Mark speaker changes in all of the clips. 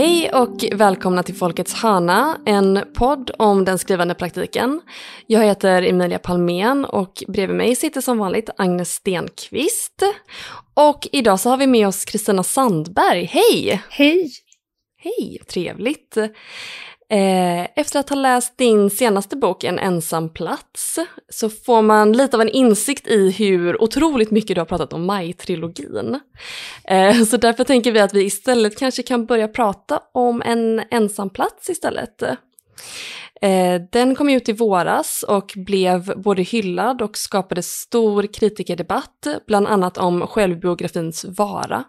Speaker 1: Hej och välkomna till Folkets hörna, en podd om den skrivande praktiken. Jag heter Emilia Palmén och bredvid mig sitter som vanligt Agnes Stenqvist. Och idag så har vi med oss Kristina Sandberg. Hej!
Speaker 2: Hej!
Speaker 1: Hej, trevligt. Eh, efter att ha läst din senaste bok En ensam plats så får man lite av en insikt i hur otroligt mycket du har pratat om Maj-trilogin. Eh, så därför tänker vi att vi istället kanske kan börja prata om En ensam plats istället. Eh, den kom ut i våras och blev både hyllad och skapade stor kritikerdebatt, bland annat om självbiografins vara.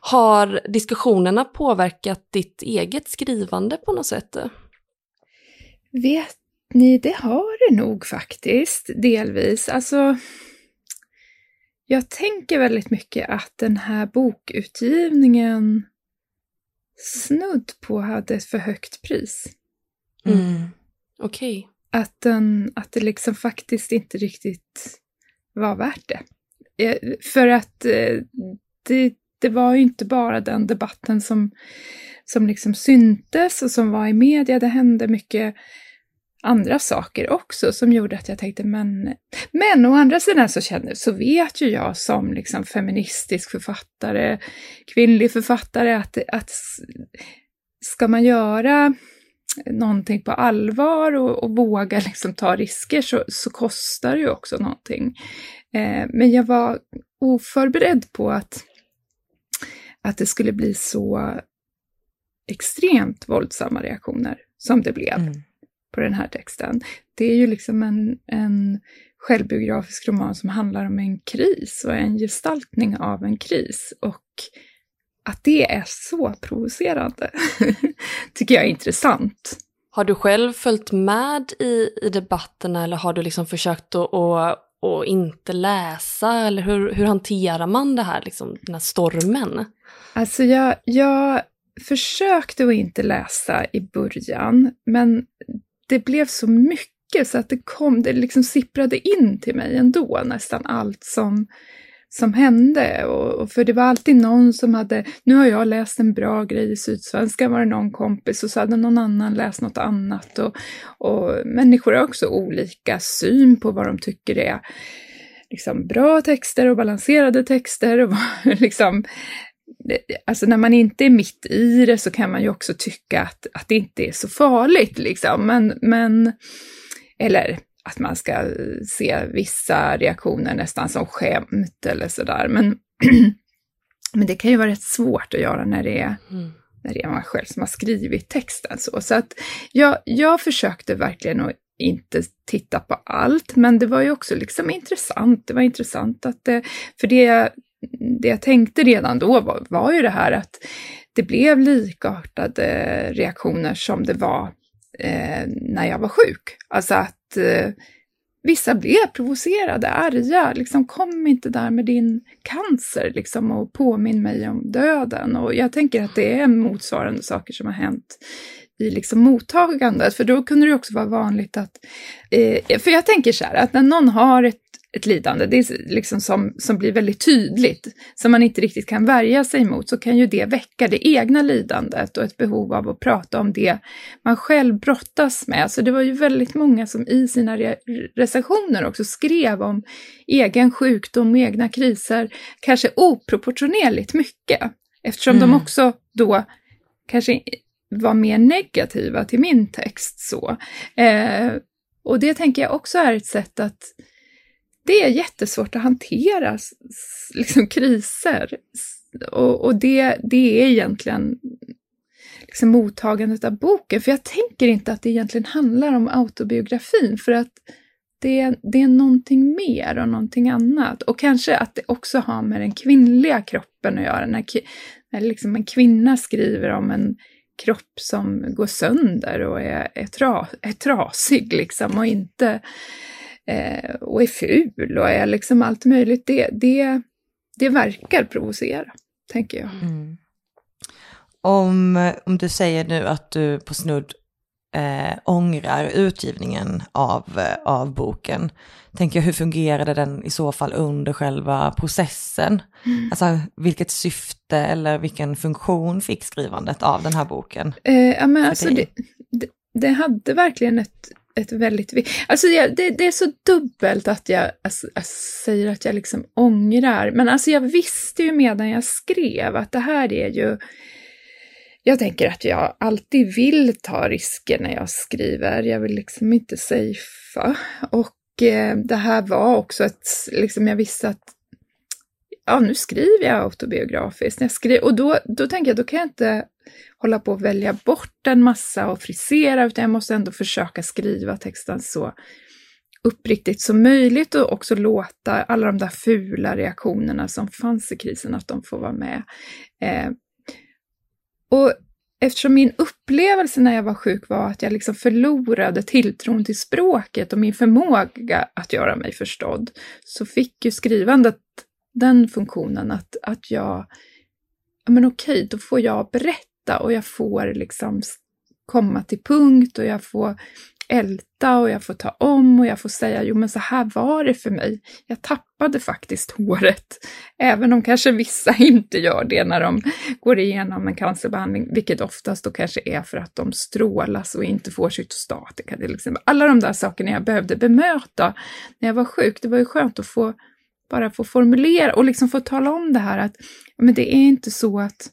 Speaker 1: Har diskussionerna påverkat ditt eget skrivande på något sätt?
Speaker 2: Vet ni, det har det nog faktiskt, delvis. Alltså, jag tänker väldigt mycket att den här bokutgivningen snudd på hade ett för högt pris.
Speaker 1: Mm. Okej.
Speaker 2: Okay. Att, att det liksom faktiskt inte riktigt var värt det. Eh, för att eh, det, det var ju inte bara den debatten som, som liksom syntes och som var i media, det hände mycket andra saker också som gjorde att jag tänkte, men, men å andra sidan så, känner, så vet ju jag som liksom feministisk författare, kvinnlig författare, att, att ska man göra någonting på allvar och, och våga liksom ta risker så, så kostar det ju också någonting. Eh, men jag var oförberedd på att, att det skulle bli så extremt våldsamma reaktioner som det blev mm. på den här texten. Det är ju liksom en, en självbiografisk roman som handlar om en kris och en gestaltning av en kris. Och att det är så provocerande tycker jag är intressant.
Speaker 1: Har du själv följt med i, i debatterna eller har du liksom försökt att, att, att inte läsa? Eller hur, hur hanterar man det här, liksom, den här stormen?
Speaker 2: Alltså jag, jag försökte att inte läsa i början, men det blev så mycket så att det kom, det liksom sipprade in till mig ändå, nästan allt som som hände. Och, och, för det var alltid någon som hade, nu har jag läst en bra grej i Sydsvenskan var det någon kompis och så hade någon annan läst något annat. Och, och människor har också olika syn på vad de tycker är liksom bra texter och balanserade texter. Och liksom, alltså när man inte är mitt i det så kan man ju också tycka att, att det inte är så farligt liksom. Men, men eller att man ska se vissa reaktioner nästan som skämt eller sådär. Men, men det kan ju vara rätt svårt att göra när det är, mm. när det är man själv som har skrivit texten. Så, så att jag, jag försökte verkligen att inte titta på allt, men det var ju också liksom intressant. Det var intressant att det, för det, det jag tänkte redan då var, var ju det här att det blev likartade reaktioner som det var eh, när jag var sjuk. Alltså att eh, vissa blev provocerade, arga, liksom kom inte där med din cancer liksom, och påminn mig om döden. Och jag tänker att det är motsvarande saker som har hänt i liksom mottagandet, för då kunde det också vara vanligt att... Eh, för jag tänker så här, att när någon har ett ett lidande, det är liksom som, som blir väldigt tydligt, som man inte riktigt kan värja sig mot, så kan ju det väcka det egna lidandet och ett behov av att prata om det man själv brottas med. Så det var ju väldigt många som i sina re recensioner också skrev om egen sjukdom, egna kriser, kanske oproportionerligt mycket, eftersom mm. de också då kanske var mer negativa till min text. så. Eh, och det tänker jag också är ett sätt att det är jättesvårt att hantera liksom, kriser. Och, och det, det är egentligen liksom, mottagandet av boken. För jag tänker inte att det egentligen handlar om autobiografin, för att det, det är någonting mer och någonting annat. Och kanske att det också har med den kvinnliga kroppen att göra. När, när liksom en kvinna skriver om en kropp som går sönder och är, är, tra, är trasig liksom och inte eh, och är ful och är liksom allt möjligt. Det, det, det verkar provocera, tänker jag. Mm.
Speaker 3: Om, om du säger nu att du på snudd eh, ångrar utgivningen av, eh, av boken, tänker jag hur fungerade den i så fall under själva processen? Mm. Alltså vilket syfte eller vilken funktion fick skrivandet av den här boken?
Speaker 2: Eh, ja, men alltså det, det, det, hade verkligen ett, ett väldigt... Alltså det, det, det är så dubbelt att jag, alltså, jag, säger att jag liksom ångrar, men alltså jag visste ju medan jag skrev att det här är ju jag tänker att jag alltid vill ta risker när jag skriver. Jag vill liksom inte safea. Och eh, det här var också ett, liksom jag visste att ja, nu skriver jag autobiografiskt. jag skriver, och då, då tänker jag, då kan jag inte hålla på att välja bort en massa och frisera, utan jag måste ändå försöka skriva texten så uppriktigt som möjligt och också låta alla de där fula reaktionerna som fanns i krisen, att de får vara med. Eh, och eftersom min upplevelse när jag var sjuk var att jag liksom förlorade tilltron till språket och min förmåga att göra mig förstådd, så fick ju skrivandet den funktionen att, att jag, ja men okej, då får jag berätta och jag får liksom komma till punkt och jag får älta och jag får ta om och jag får säga, jo men så här var det för mig. Jag tappade faktiskt håret, även om kanske vissa inte gör det när de går igenom en cancerbehandling, vilket oftast då kanske är för att de strålas och inte får cytostatika till exempel. Alla de där sakerna jag behövde bemöta när jag var sjuk, det var ju skönt att få bara få formulera och liksom få tala om det här att men det är inte så att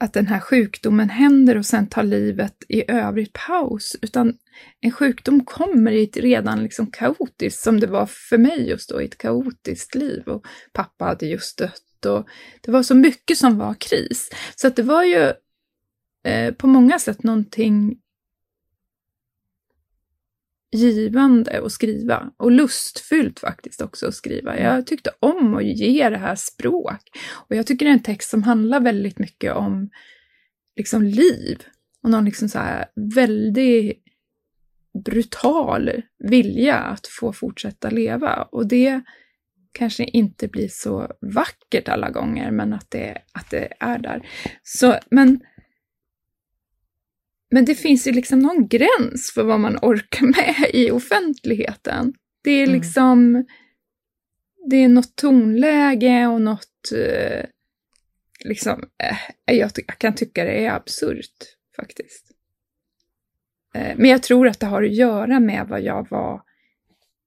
Speaker 2: att den här sjukdomen händer och sen tar livet i övrigt paus, utan en sjukdom kommer i ett redan liksom kaotiskt, som det var för mig just då, i ett kaotiskt liv. Och pappa hade just dött och det var så mycket som var kris. Så att det var ju eh, på många sätt någonting givande att skriva och lustfyllt faktiskt också att skriva. Jag tyckte om att ge det här språk och jag tycker det är en text som handlar väldigt mycket om liksom liv och någon liksom så här väldigt brutal vilja att få fortsätta leva och det kanske inte blir så vackert alla gånger, men att det, att det är där. Så, men men det finns ju liksom någon gräns för vad man orkar med i offentligheten. Det är mm. liksom, mm. det är något tonläge och något, eh, liksom, eh, jag, jag, kan tycka det är absurt faktiskt. Eh, men jag tror att det har att göra med vad jag var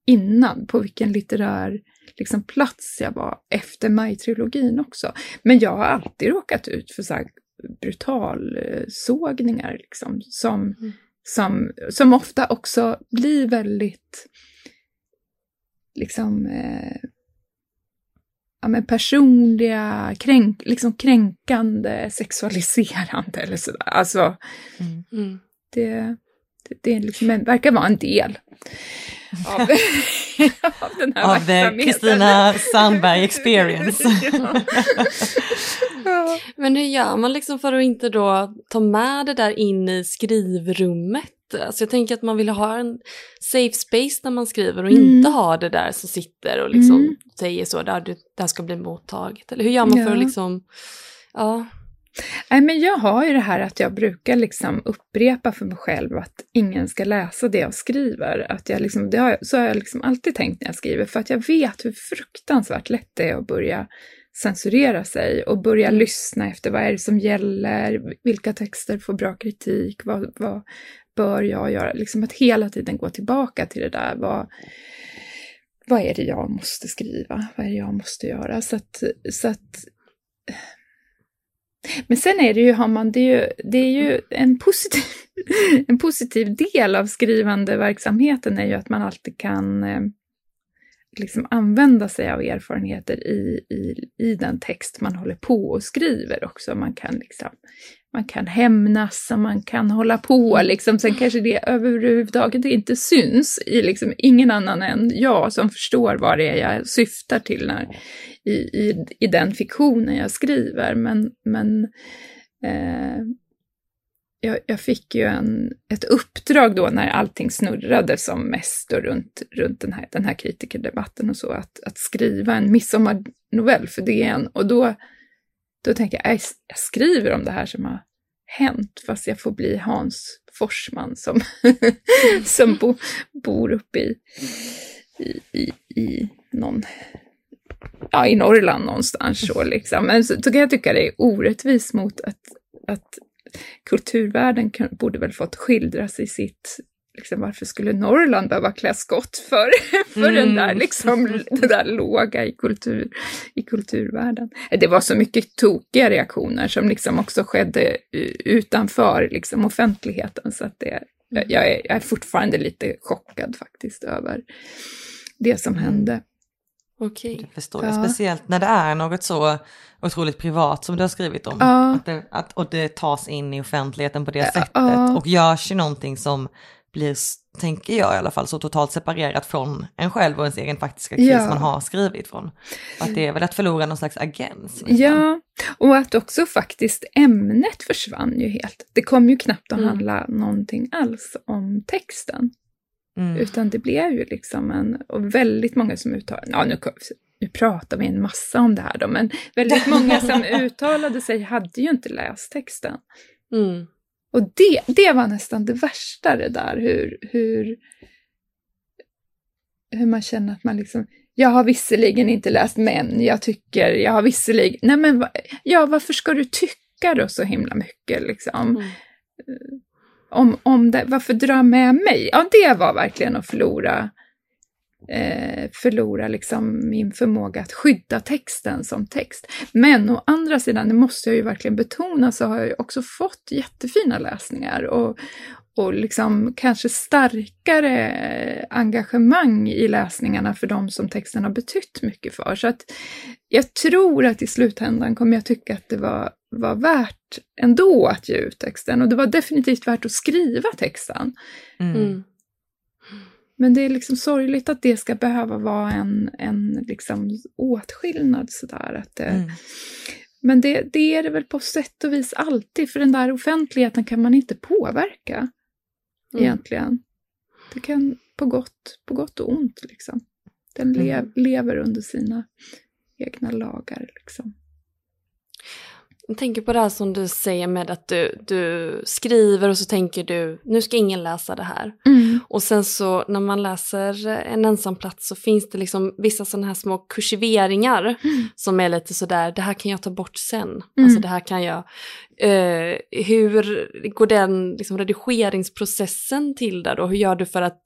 Speaker 2: innan, på vilken litterär liksom, plats jag var efter Maj-trilogin också. Men jag har alltid råkat ut för så brutalsågningar liksom, som, mm. som, som ofta också blir väldigt liksom eh, ja, men personliga, kränk, liksom kränkande, sexualiserande eller sådär. Alltså, mm. mm. det, det, det liksom, verkar vara en del av,
Speaker 3: av den här Av verksamheten. Kristina Sandberg experience.
Speaker 1: Men hur gör man liksom för att inte då ta med det där in i skrivrummet? Alltså jag tänker att man vill ha en safe space när man skriver och mm. inte ha det där som sitter och liksom mm. säger så, där det där ska bli mottaget. Eller hur gör man ja. för att liksom, ja.
Speaker 2: Nej, men jag har ju det här att jag brukar liksom upprepa för mig själv att ingen ska läsa det jag skriver. Att jag liksom, det har, så har jag liksom alltid tänkt när jag skriver, för att jag vet hur fruktansvärt lätt det är att börja censurera sig och börja mm. lyssna efter vad är det som gäller, vilka texter får bra kritik, vad, vad bör jag göra? Liksom att hela tiden gå tillbaka till det där. Vad, vad är det jag måste skriva? Vad är det jag måste göra? Så att, så att men sen är det ju, har man, det är ju, det är ju en, positiv, en positiv del av skrivande verksamheten är ju att man alltid kan eh, liksom använda sig av erfarenheter i, i, i den text man håller på och skriver också. Man kan, liksom, man kan hämnas och man kan hålla på. Liksom. Sen kanske det överhuvudtaget inte syns i liksom, ingen annan än jag som förstår vad det är jag syftar till när, i, i, i den fiktionen jag skriver. Men, men eh, jag, jag, fick ju en, ett uppdrag då när allting snurrade som mest då runt, runt den, här, den här kritikerdebatten och så, att, att skriva en midsommarnovell för DN. Och då, då tänker jag, jag skriver om det här som har hänt, fast jag får bli Hans Forsman som, som bo, bor uppe i, i, i, i någon ja, i Norrland någonstans. Så liksom. Men så, så kan jag tycka det är orättvist mot att, att kulturvärlden kan, borde väl fått skildras i sitt Liksom, varför skulle Norrland behöva klä skott för, för mm. den där, liksom, det där låga i, kultur, i kulturvärlden? Det var så mycket tokiga reaktioner som liksom också skedde utanför liksom, offentligheten, så att det, jag, är, jag är fortfarande lite chockad faktiskt över det som mm. hände.
Speaker 3: Okej. Det förstår jag, speciellt när det är något så otroligt privat som du har skrivit om.
Speaker 2: Ja.
Speaker 3: Att det, att, och det tas in i offentligheten på det sättet ja. och görs ju någonting som blir, tänker jag i alla fall, så totalt separerat från en själv och ens egen faktiska kris ja. man har skrivit från. Att det är väl att förlora någon slags agens.
Speaker 2: Nästan. Ja, och att också faktiskt ämnet försvann ju helt. Det kom ju knappt att mm. handla någonting alls om texten. Mm. Utan det blev ju liksom en, och väldigt många som uttalade, ja nu, nu pratar vi en massa om det här då, men väldigt många som uttalade sig hade ju inte läst texten.
Speaker 1: Mm.
Speaker 2: Och det, det var nästan det värsta det där, hur, hur, hur man känner att man liksom, jag har visserligen inte läst men jag tycker, jag har visserligen, nej men ja varför ska du tycka då så himla mycket liksom? Mm om, om det, varför dra med mig? Ja, det var verkligen att förlora, eh, förlora liksom min förmåga att skydda texten som text. Men å andra sidan, det måste jag ju verkligen betona, så har jag ju också fått jättefina läsningar och, och liksom kanske starkare engagemang i läsningarna för de som texten har betytt mycket för. Så att jag tror att i slutändan kommer jag tycka att det var, var värt ändå att ge ut texten och det var definitivt värt att skriva texten.
Speaker 1: Mm.
Speaker 2: Men det är liksom sorgligt att det ska behöva vara en, en liksom åtskillnad sådär. Att det, mm. Men det, det är det väl på sätt och vis alltid, för den där offentligheten kan man inte påverka mm. egentligen. Det kan på gott, på gott och ont liksom. Den mm. lev, lever under sina egna lagar liksom.
Speaker 1: Jag tänker på det här som du säger med att du, du skriver och så tänker du, nu ska ingen läsa det här.
Speaker 2: Mm.
Speaker 1: Och sen så när man läser en ensam plats så finns det liksom vissa sådana här små kursiveringar mm. som är lite sådär, det här kan jag ta bort sen. Mm. Alltså det här kan jag, eh, hur går den liksom, redigeringsprocessen till där då? Hur gör du för att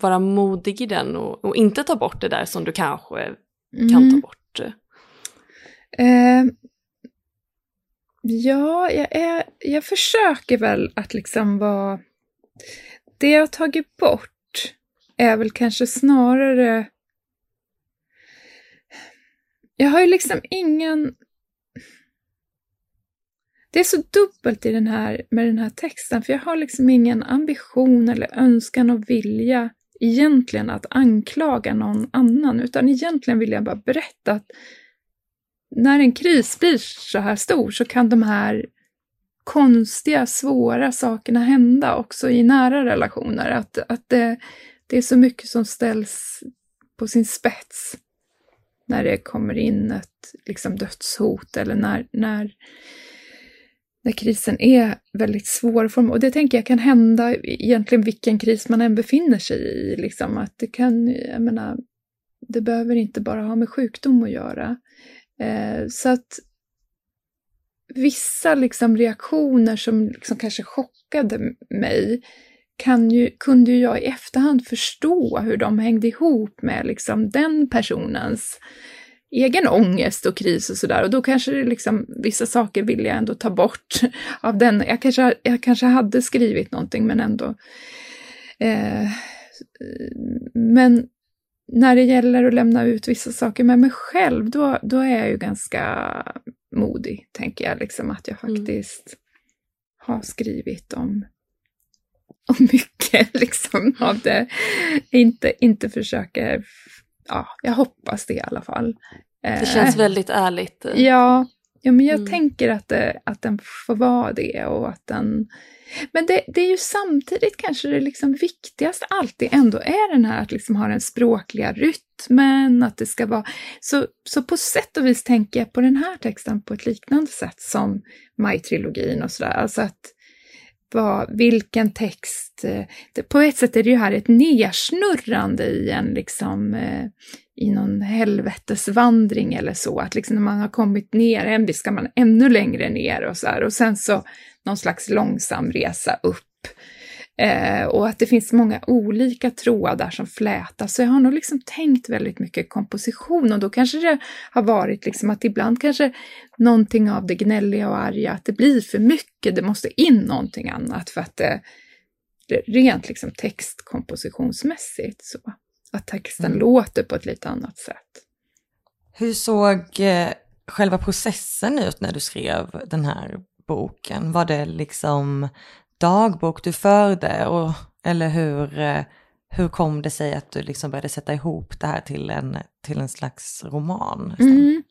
Speaker 1: vara modig i den och, och inte ta bort det där som du kanske kan ta
Speaker 2: mm.
Speaker 1: bort?
Speaker 2: Eh Ja, jag, är, jag försöker väl att liksom vara... Det jag har tagit bort är väl kanske snarare... Jag har ju liksom ingen... Det är så dubbelt i den här, med den här texten, för jag har liksom ingen ambition eller önskan och vilja egentligen att anklaga någon annan, utan egentligen vill jag bara berätta att när en kris blir så här stor så kan de här konstiga, svåra sakerna hända också i nära relationer. Att, att det, det är så mycket som ställs på sin spets när det kommer in ett liksom, dödshot eller när, när, när krisen är väldigt svår. Och det tänker jag kan hända egentligen vilken kris man än befinner sig i. Liksom, att det kan, jag menar, det behöver inte bara ha med sjukdom att göra. Eh, så att vissa liksom reaktioner som liksom kanske chockade mig kan ju, kunde ju jag i efterhand förstå hur de hängde ihop med liksom den personens egen ångest och kris och sådär. Och då kanske det liksom, vissa saker vill jag ändå ta bort av den. Jag kanske, jag kanske hade skrivit någonting men ändå. Eh, men när det gäller att lämna ut vissa saker med mig själv, då, då är jag ju ganska modig, tänker jag. Liksom, att jag mm. faktiskt mm. har skrivit om, om mycket liksom, av det. Inte, inte försöker... Ja, jag hoppas det i alla fall.
Speaker 1: Det känns eh, väldigt ärligt.
Speaker 2: Ja, Ja, men jag
Speaker 1: Mm.
Speaker 2: tänker att, det, att den får vara det och att den... Men det, det är ju samtidigt kanske det liksom viktigaste alltid ändå är den här att liksom ha den språkliga rytmen, att det ska vara... Så, så på sätt och vis tänker jag på den här texten på ett liknande sätt som Maj-trilogin och sådär. Alltså att vad, vilken text... Eh, på ett sätt är det ju här ett nersnurrande i en liksom... Eh, I någon helvetesvandring eller så, att liksom när man har kommit ner en ska man ännu längre ner och så här, och sen så någon slags långsam resa upp. Eh, och att det finns många olika trådar som flätas, så jag har nog liksom tänkt väldigt mycket komposition och då kanske det har varit liksom att ibland kanske någonting av det gnälliga och arga, att det blir för mycket, det måste in någonting annat för att det, det rent liksom textkompositionsmässigt så. Att texten
Speaker 3: Mm.
Speaker 2: låter på ett lite annat sätt.
Speaker 3: Hur såg eh, själva processen ut när du skrev den här boken? Var det liksom dagbok du förde och, eller hur, eh, hur kom det sig att du liksom började sätta ihop det här till en, till en slags roman?
Speaker 2: Mm.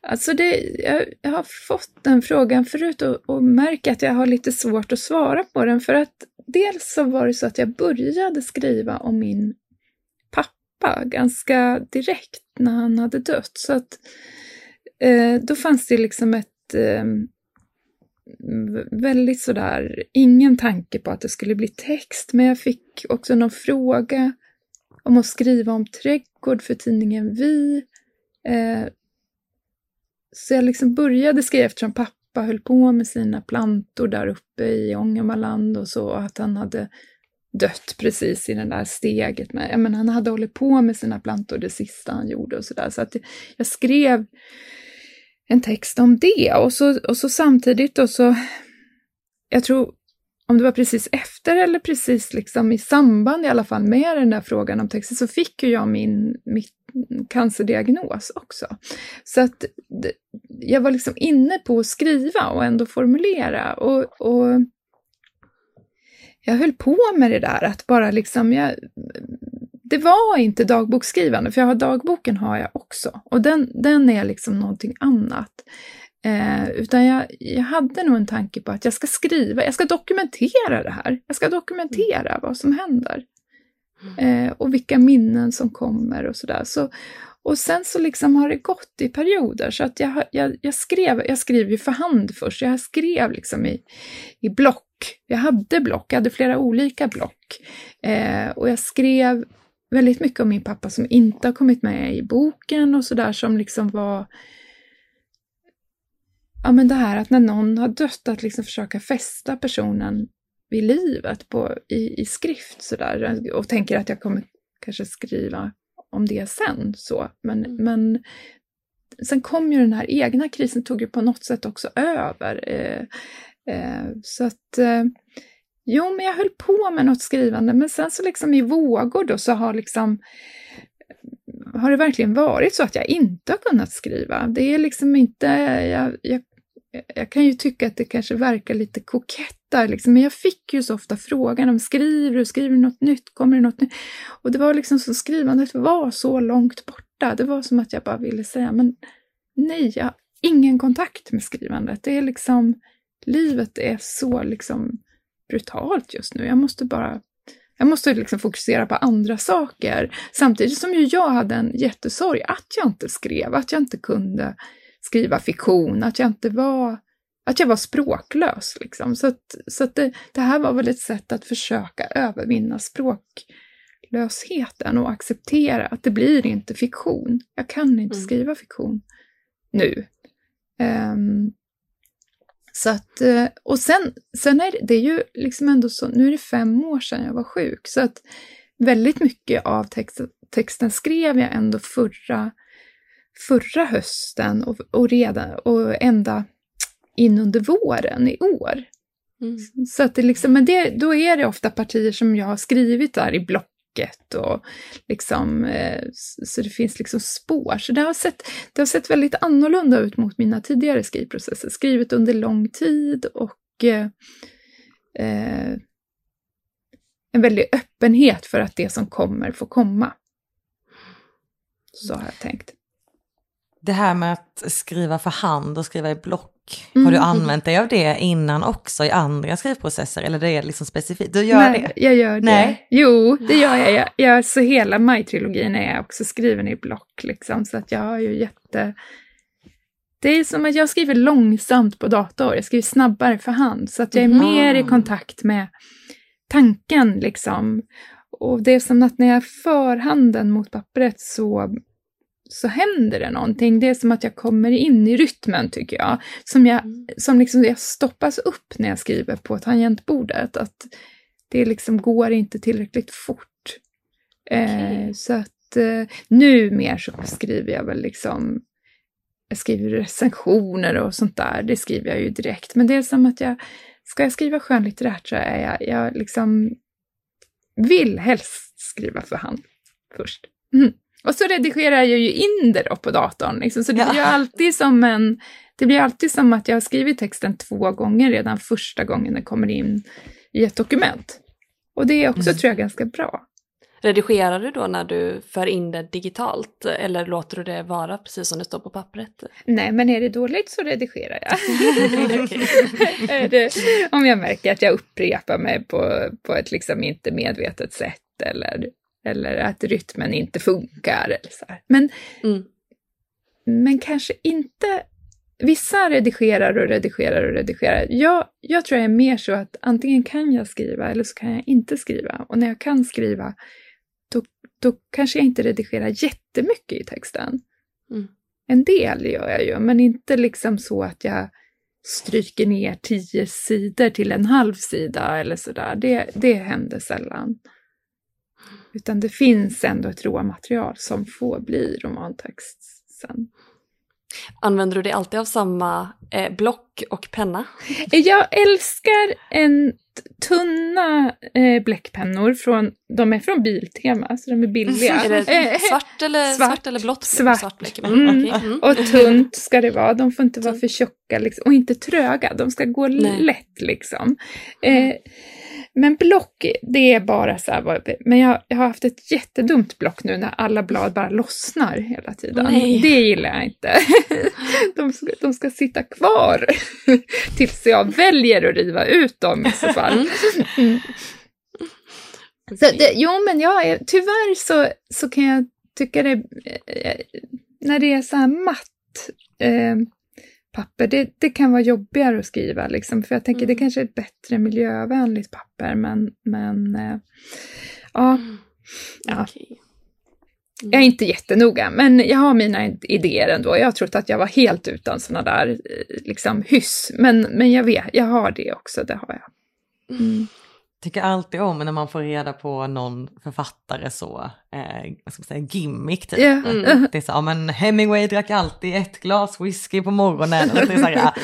Speaker 2: Alltså det, jag, jag har fått den frågan förut och, och märker att jag har lite svårt att svara på den för att dels så var det så att jag började skriva om min pappa ganska direkt när han hade dött. Så att eh, då fanns det liksom ett eh, väldigt sådär, ingen tanke på att det skulle bli text, men jag fick också någon fråga om att skriva om trädgård för tidningen Vi. Eh, så jag liksom började skriva eftersom pappa höll på med sina plantor där uppe i Ångermanland och så, att han hade dött precis i det där steget. Med, jag menar, han hade hållit på med sina plantor det sista han gjorde och sådär. Så att jag skrev en text om det och så, och så samtidigt då så, jag tror om det var precis efter eller precis liksom i samband i alla fall med den där frågan om texten så fick ju jag min, mitt cancerdiagnos också. Så att jag var liksom inne på att skriva och ändå formulera och, och jag höll på med det där att bara liksom, jag, det var inte dagboksskrivande, för jag har dagboken har jag också och den, den är liksom någonting annat. Eh, utan jag, jag hade nog en tanke på att jag ska skriva, jag ska dokumentera det här. Jag ska dokumentera vad som händer. Eh, och vilka minnen som kommer och sådär. Så, och sen så liksom har det gått i perioder så att jag, jag, jag skrev, jag skrev ju för hand först, jag skrev liksom i, i block. Jag hade block, jag hade flera olika block. Eh, och jag skrev väldigt mycket om min pappa som inte har kommit med i boken och sådär som liksom var Ja men det här att när någon har dött att liksom försöka fästa personen vid livet på, i, i skrift sådär och tänker att jag kommer kanske skriva om det sen så. Men,
Speaker 1: Mm.
Speaker 2: men sen kom ju den här egna krisen, tog ju på något sätt också över. Eh, eh, så att eh, Jo, men jag höll på med något skrivande, men sen så liksom i vågor då så har liksom har det verkligen varit så att jag inte har kunnat skriva. Det är liksom inte, jag, jag, jag kan ju tycka att det kanske verkar lite kokett där, liksom, men jag fick ju så ofta frågan om skriver du, skriver du något nytt, kommer det något nytt? Och det var liksom så skrivandet var så långt borta. Det var som att jag bara ville säga, men nej, jag har ingen kontakt med skrivandet. Det är liksom, livet är så liksom brutalt just nu. Jag måste bara jag måste liksom fokusera på andra saker. Samtidigt som ju jag hade en jättesorg att jag inte skrev, att jag inte kunde skriva fiktion, att jag inte var, att jag var språklös. Liksom. Så, att, så att det, det här var väl ett sätt att försöka övervinna språklösheten och acceptera att det blir inte fiktion. Jag kan inte
Speaker 1: Mm.
Speaker 2: skriva fiktion nu. Ehm, så att, eh, och sen, sen är det, det är ju liksom ändå så, nu är det fem år sedan jag var sjuk, så att väldigt mycket av texten, texten skrev jag ändå förra, förra hösten och, och, redan, och ända in under våren i år.
Speaker 1: Mm.
Speaker 2: Så att det liksom, men det, då är det ofta partier som jag har skrivit där i taket och liksom, eh, så det finns liksom spår. Så det har, sett, det har sett väldigt annorlunda ut mot mina tidigare skrivprocesser. Skrivit under lång tid och eh, eh, en väldig öppenhet för att det som kommer får komma. Så har jag tänkt.
Speaker 3: Det här med att skriva för hand och skriva i block,
Speaker 2: Mm.
Speaker 3: har du använt dig av det innan också i andra skrivprocesser? Eller det är liksom specifikt, du gör
Speaker 2: Nej,
Speaker 3: det?
Speaker 2: jag gör det.
Speaker 3: Nej.
Speaker 2: Jo, det gör jag. jag, jag så hela Maj-trilogin är också skriven i block, liksom, så att jag har ju jätte... Det är som att jag skriver långsamt på dator, jag skriver snabbare för hand, så att jag är
Speaker 3: Mhm.
Speaker 2: mer i kontakt med tanken, liksom. Och det är som att när jag för handen mot pappret så, så händer det någonting. Det är som att jag kommer in i rytmen, tycker jag. Som jag som liksom jag stoppas upp när jag skriver på tangentbordet. Att det liksom går inte tillräckligt fort. Eh,
Speaker 1: Okej.
Speaker 2: så att eh, nu mer så skriver jag väl liksom jag skriver recensioner och sånt där, det skriver jag ju direkt. Men det är som att jag, ska jag skriva skönlitterärt så är jag, jag liksom vill helst skriva för hand först. Mm. Och så redigerar jag ju in det då på datorn, liksom, så det blir ju alltid som en... Det blir alltid som att jag har skrivit texten två gånger redan första gången den kommer in i ett dokument. Och det är också,
Speaker 3: Mm.
Speaker 2: tror jag, ganska bra.
Speaker 1: Redigerar du då när du för in det digitalt eller låter du det vara precis som det står på pappret?
Speaker 2: Nej, men är det dåligt så redigerar jag. Det, om jag märker att jag upprepar mig på, på ett liksom inte medvetet sätt eller, eller att rytmen inte funkar. Eller så här. Men,
Speaker 1: Mm.
Speaker 2: men kanske inte... Vissa redigerar och redigerar och redigerar. Jag, jag tror jag är mer så att antingen kan jag skriva eller så kan jag inte skriva. Och när jag kan skriva, då, då kanske jag inte redigerar jättemycket i texten.
Speaker 1: Mm.
Speaker 2: En del gör jag ju, men inte liksom så att jag stryker ner tio sidor till en halv sida eller sådär. Det, det händer sällan. Utan det finns ändå ett råmaterial som får bli romantext sen.
Speaker 1: Använder du dig alltid av samma eh, block och penna?
Speaker 2: Jag älskar en tunna eh, bläckpennor från, de är från Biltema, så de är billiga.
Speaker 1: Är det
Speaker 2: Eh,
Speaker 1: svart eller,
Speaker 2: svart.
Speaker 1: svart. eller blått?
Speaker 2: Svart.
Speaker 1: bläck?
Speaker 2: Mm.
Speaker 1: Mm. okej. Mm.
Speaker 2: Och tunt ska det vara, de får inte vara för tjocka liksom, och inte tröga, de ska gå
Speaker 1: Nej.
Speaker 2: lätt liksom. Eh, men block, det är bara så här, men jag, jag har haft ett jättedumt block nu när alla blad bara lossnar hela tiden.
Speaker 1: Nej.
Speaker 2: Det gillar jag inte. De ska, de ska sitta kvar tills jag väljer att riva ut dem i så fall. Mm. Så det, jo, men jag är, tyvärr så, så kan jag tycka det, eh, när det är så här matt eh, papper, det, det kan vara jobbigare att skriva, liksom, för jag tänker
Speaker 1: Mm.
Speaker 2: det kanske är ett bättre miljövänligt papper, men, men eh, ja, Ja.
Speaker 1: Okej.
Speaker 2: jag är inte jättenoga, men jag har mina idéer ändå. Jag har trott att jag var helt utan sådana där eh, liksom, hyss, men, men jag vet, jag har det också, det har jag. Mm.
Speaker 3: Tycker alltid om när man får reda på någon författare så, eh, vad ska man säga, gimmick typ.
Speaker 2: Ja.
Speaker 1: Mm.
Speaker 3: Det är så, ja men Hemingway drack alltid ett glas whisky på morgonen. Och det är så här, ja,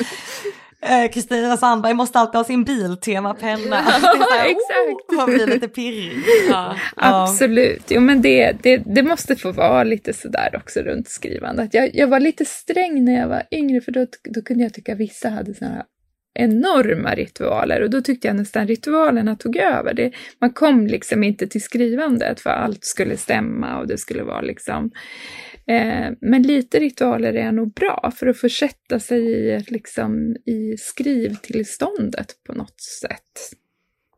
Speaker 3: eh, Kristina Sandberg måste alltid ha sin biltemapenna. Här,
Speaker 2: exakt.
Speaker 3: Oh, man blir lite pirrig.
Speaker 1: Ja.
Speaker 2: Absolut, jo men det, det, det måste få vara lite sådär också runt skrivandet. Jag, jag var lite sträng när jag var yngre för då, då kunde jag tycka vissa hade sådana här enorma ritualer och då tyckte jag nästan ritualerna tog över. Det, man kom liksom inte till skrivandet för allt skulle stämma och det skulle vara liksom eh, men lite ritualer är nog bra för att försätta sig i, liksom, i skrivtillståndet på något sätt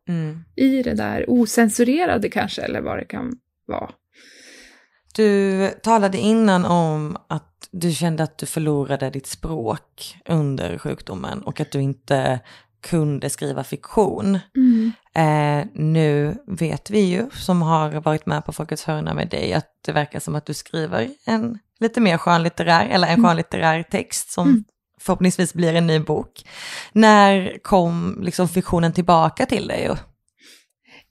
Speaker 3: Mm.
Speaker 2: i det där osensurerade kanske, eller vad det kan vara.
Speaker 3: Du talade innan om att du kände att du förlorade ditt språk under sjukdomen och att du inte kunde skriva fiktion. Eh, nu vet vi ju, som har varit med på Folkets hörna med dig, att det verkar som att du skriver en lite mer skönlitterär, eller en
Speaker 2: Mm.
Speaker 3: skönlitterär text som
Speaker 2: Mm.
Speaker 3: förhoppningsvis blir en ny bok. När kom liksom fiktionen tillbaka till dig?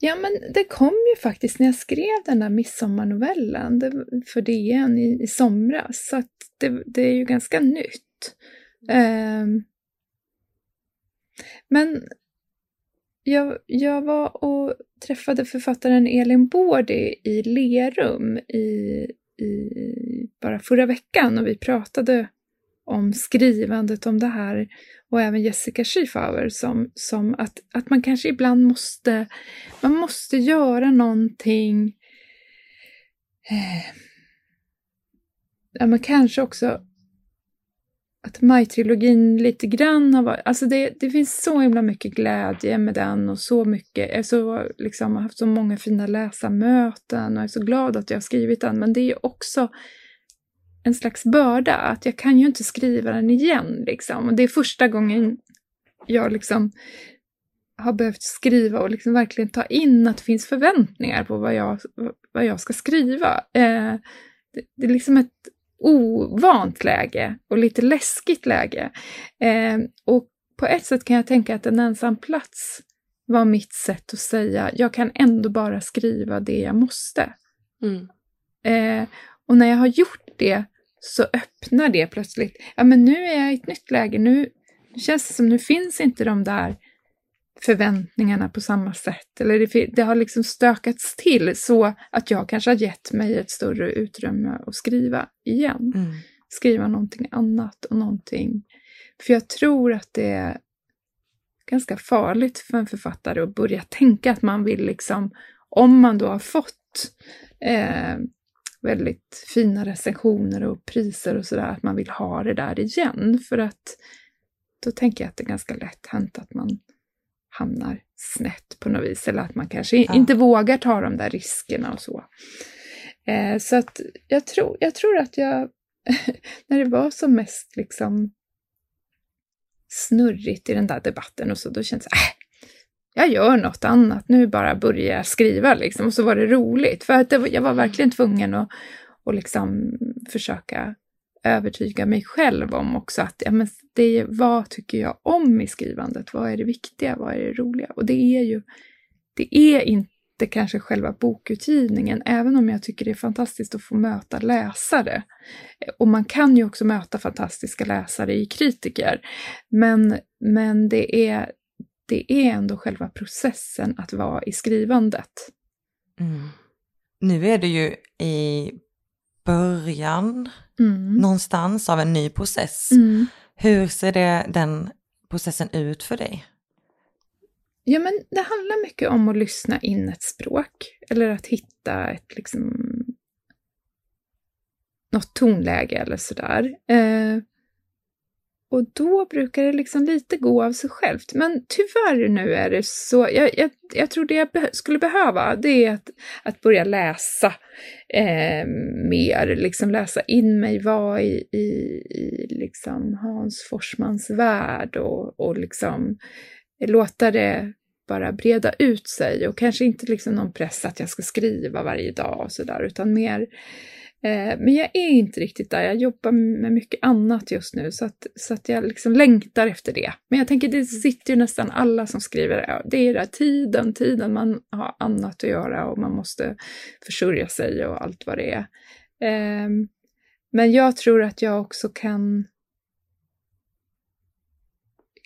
Speaker 2: Ja, men det kom ju faktiskt när jag skrev den där midsommarnovellen. Det, för DN i, i somras, så att det, det är ju ganska nytt. Ehm, men jag, jag var och träffade författaren Elin Bårdi i Lerum i, i, bara förra veckan. Och vi pratade om skrivandet om det här och även Jessica Schiefauer som, som att, att man kanske ibland måste man måste göra någonting eh, ja, men kanske också att Maj-trilogin lite grann har varit, alltså det, det finns så himla mycket glädje med den och så mycket, jag så, liksom, har haft så många fina läsarmöten och jag är så glad att jag har skrivit den, men det är ju också en slags börda, att jag kan ju inte skriva den igen liksom. Och det är första gången jag liksom har behövt skriva och liksom verkligen ta in att det finns förväntningar på vad jag, vad jag ska skriva. Eh, det, det, är liksom ett ovant läge och lite läskigt läge. Eh, och på ett sätt kan jag tänka att en ensam plats var mitt sätt att säga, jag kan ändå bara skriva det jag måste. Mm. Eh, och när jag har gjort det så öppnar det plötsligt, ja men nu är jag i ett nytt läge, nu känns det som nu finns inte de där förväntningarna på samma sätt. Eller det, det, har liksom stökats till så att jag kanske har gett mig ett större utrymme att skriva igen. Mm. Skriva någonting annat och någonting. För jag tror att det är ganska farligt för en författare att börja tänka att man vill liksom, om man då har fått eh, väldigt fina recensioner och priser och sådär, att man vill ha det där igen. För att då tänker jag att det är ganska lätt hänt att man hamnar snett på något vis, eller att man kanske ja. inte vågar ta de där riskerna och så. Eh, så att jag tror, jag tror att jag, när det var som mest liksom snurrigt i den där debatten och så, då kändes det, äh, jag gör något annat, nu bara börjar jag skriva liksom. Och så var det roligt, för att det, jag var verkligen tvungen att, att liksom försöka övertyga mig själv om också att ja, men det, vad tycker jag om i skrivandet? Vad är det viktiga? Vad är det roliga? Och det är ju, det är inte kanske själva bokutgivningen, även om jag tycker det är fantastiskt att få möta läsare. Och man kan ju också möta fantastiska läsare i kritiker. Men, men det, är, det är ändå själva processen att vara i skrivandet.
Speaker 3: Mm. Nu är det ju i början mm. någonstans av en ny process. Mm. Hur ser det, den processen ut för dig?
Speaker 2: Ja, men det handlar mycket om att lyssna in ett språk eller att hitta ett liksom något tonläge eller sådär. Eh, och då brukar det liksom lite gå av sig självt. Men tyvärr nu är det så, jag, jag, jag tror det jag be skulle behöva, det är att, att börja läsa eh, mer, liksom läsa in mig, vara i, i, i liksom Hans Forsmans värld och, och liksom låta det bara breda ut sig och kanske inte liksom någon press att jag ska skriva varje dag och sådär, utan mer Eh, men jag är inte riktigt där. Jag jobbar med mycket annat just nu så att, så att jag liksom längtar efter det. Men jag tänker, det sitter ju nästan alla som skriver, det är där tiden, tiden man har annat att göra och man måste försörja sig och allt vad det är. Ehm, men jag tror att jag också kan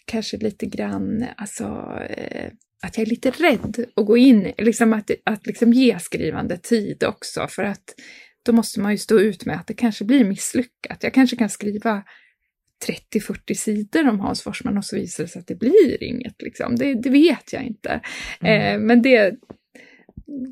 Speaker 2: kanske lite grann, alltså eh, att jag är lite rädd att gå in, liksom att, att liksom ge skrivande tid också för att då måste man ju stå ut med att det kanske blir misslyckat. Jag kanske kan skriva 30-40 sidor om Hans Forsman och så visar det sig att det blir inget. Liksom. Det, det vet jag inte. Mm. Eh, men det,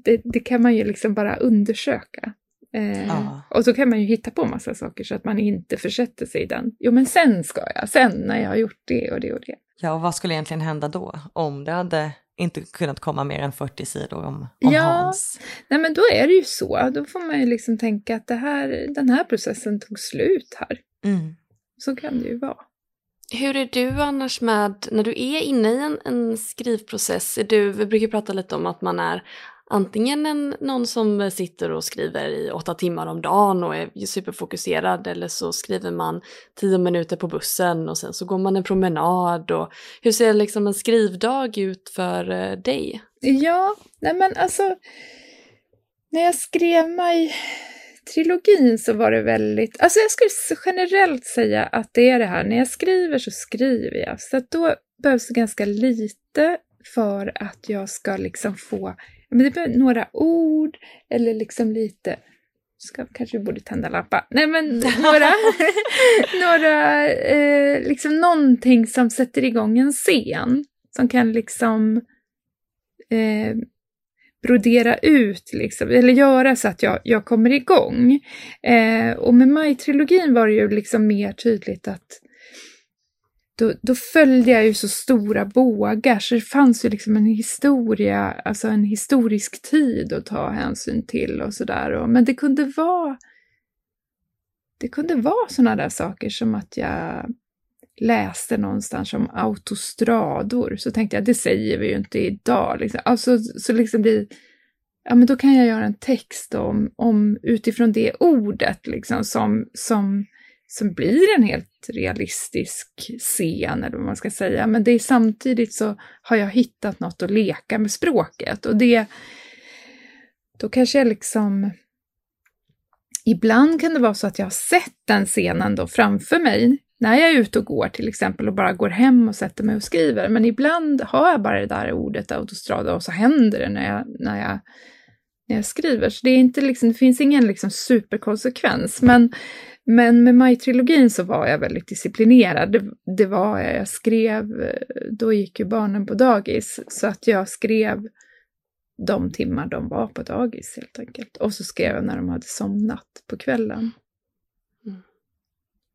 Speaker 2: det, det, kan man ju liksom bara undersöka. Eh, ja. Och så kan man ju hitta på massa saker så att man inte försätter sig i den. Jo, men sen ska jag, sen när jag har gjort det och det och det.
Speaker 3: Ja, och vad skulle egentligen hända då? Om det hade inte kunnat komma mer än 40 sidor om, om ja, Hans.
Speaker 2: Nej men då är det ju så. Då får man ju liksom tänka att det här, den här processen tog slut här. Mm. Så kan det ju vara.
Speaker 1: Hur är du annars med, när du är inne i en, en skrivprocess, är du, vi brukar prata lite om att man är antingen en, någon som sitter och skriver i åtta timmar om dagen och är superfokuserad eller så skriver man tio minuter på bussen och sen så går man en promenad. Och, hur ser liksom en skrivdag ut för eh, dig?
Speaker 2: Ja, nej men alltså när jag skrev mig trilogin så var det väldigt, alltså jag skulle generellt säga att det är det här, när jag skriver så skriver jag, så att då behövs det ganska lite för att jag ska liksom få men det behöver några ord eller liksom lite Ska, kanske vi borde tända lampa. Nej men några, några eh, liksom någonting som sätter igång en scen. Som kan liksom eh, brodera ut, liksom, eller göra så att jag, jag kommer igång. Eh, och med Maj-trilogin var det ju liksom mer tydligt att då, då följde jag ju så stora bågar så det fanns ju liksom en historia, alltså en historisk tid att ta hänsyn till och sådär. Men det kunde vara det kunde vara sådana där saker som att jag läste någonstans om autostrador, så tänkte jag det säger vi ju inte idag. Liksom. Alltså, så liksom det, ja men då kan jag göra en text om, om utifrån det ordet liksom som, som, som blir en helt realistisk scen eller vad man ska säga. Men det är samtidigt så har jag hittat något att leka med språket och det, då kanske jag liksom Ibland kan det vara så att jag har sett den scenen då framför mig när jag är ute och går till exempel och bara går hem och sätter mig och skriver. Men ibland har jag bara det där ordet autostrada och så händer det när jag, när jag, när jag skriver. Så det, är inte liksom, det finns ingen liksom superkonsekvens. Men, men med Maj-trilogin så var jag väldigt disciplinerad. Det, det var jag. Jag skrev, då gick ju barnen på dagis, så att jag skrev de timmar de var på dagis helt enkelt. Och så skrev jag när de hade somnat på kvällen. Mm.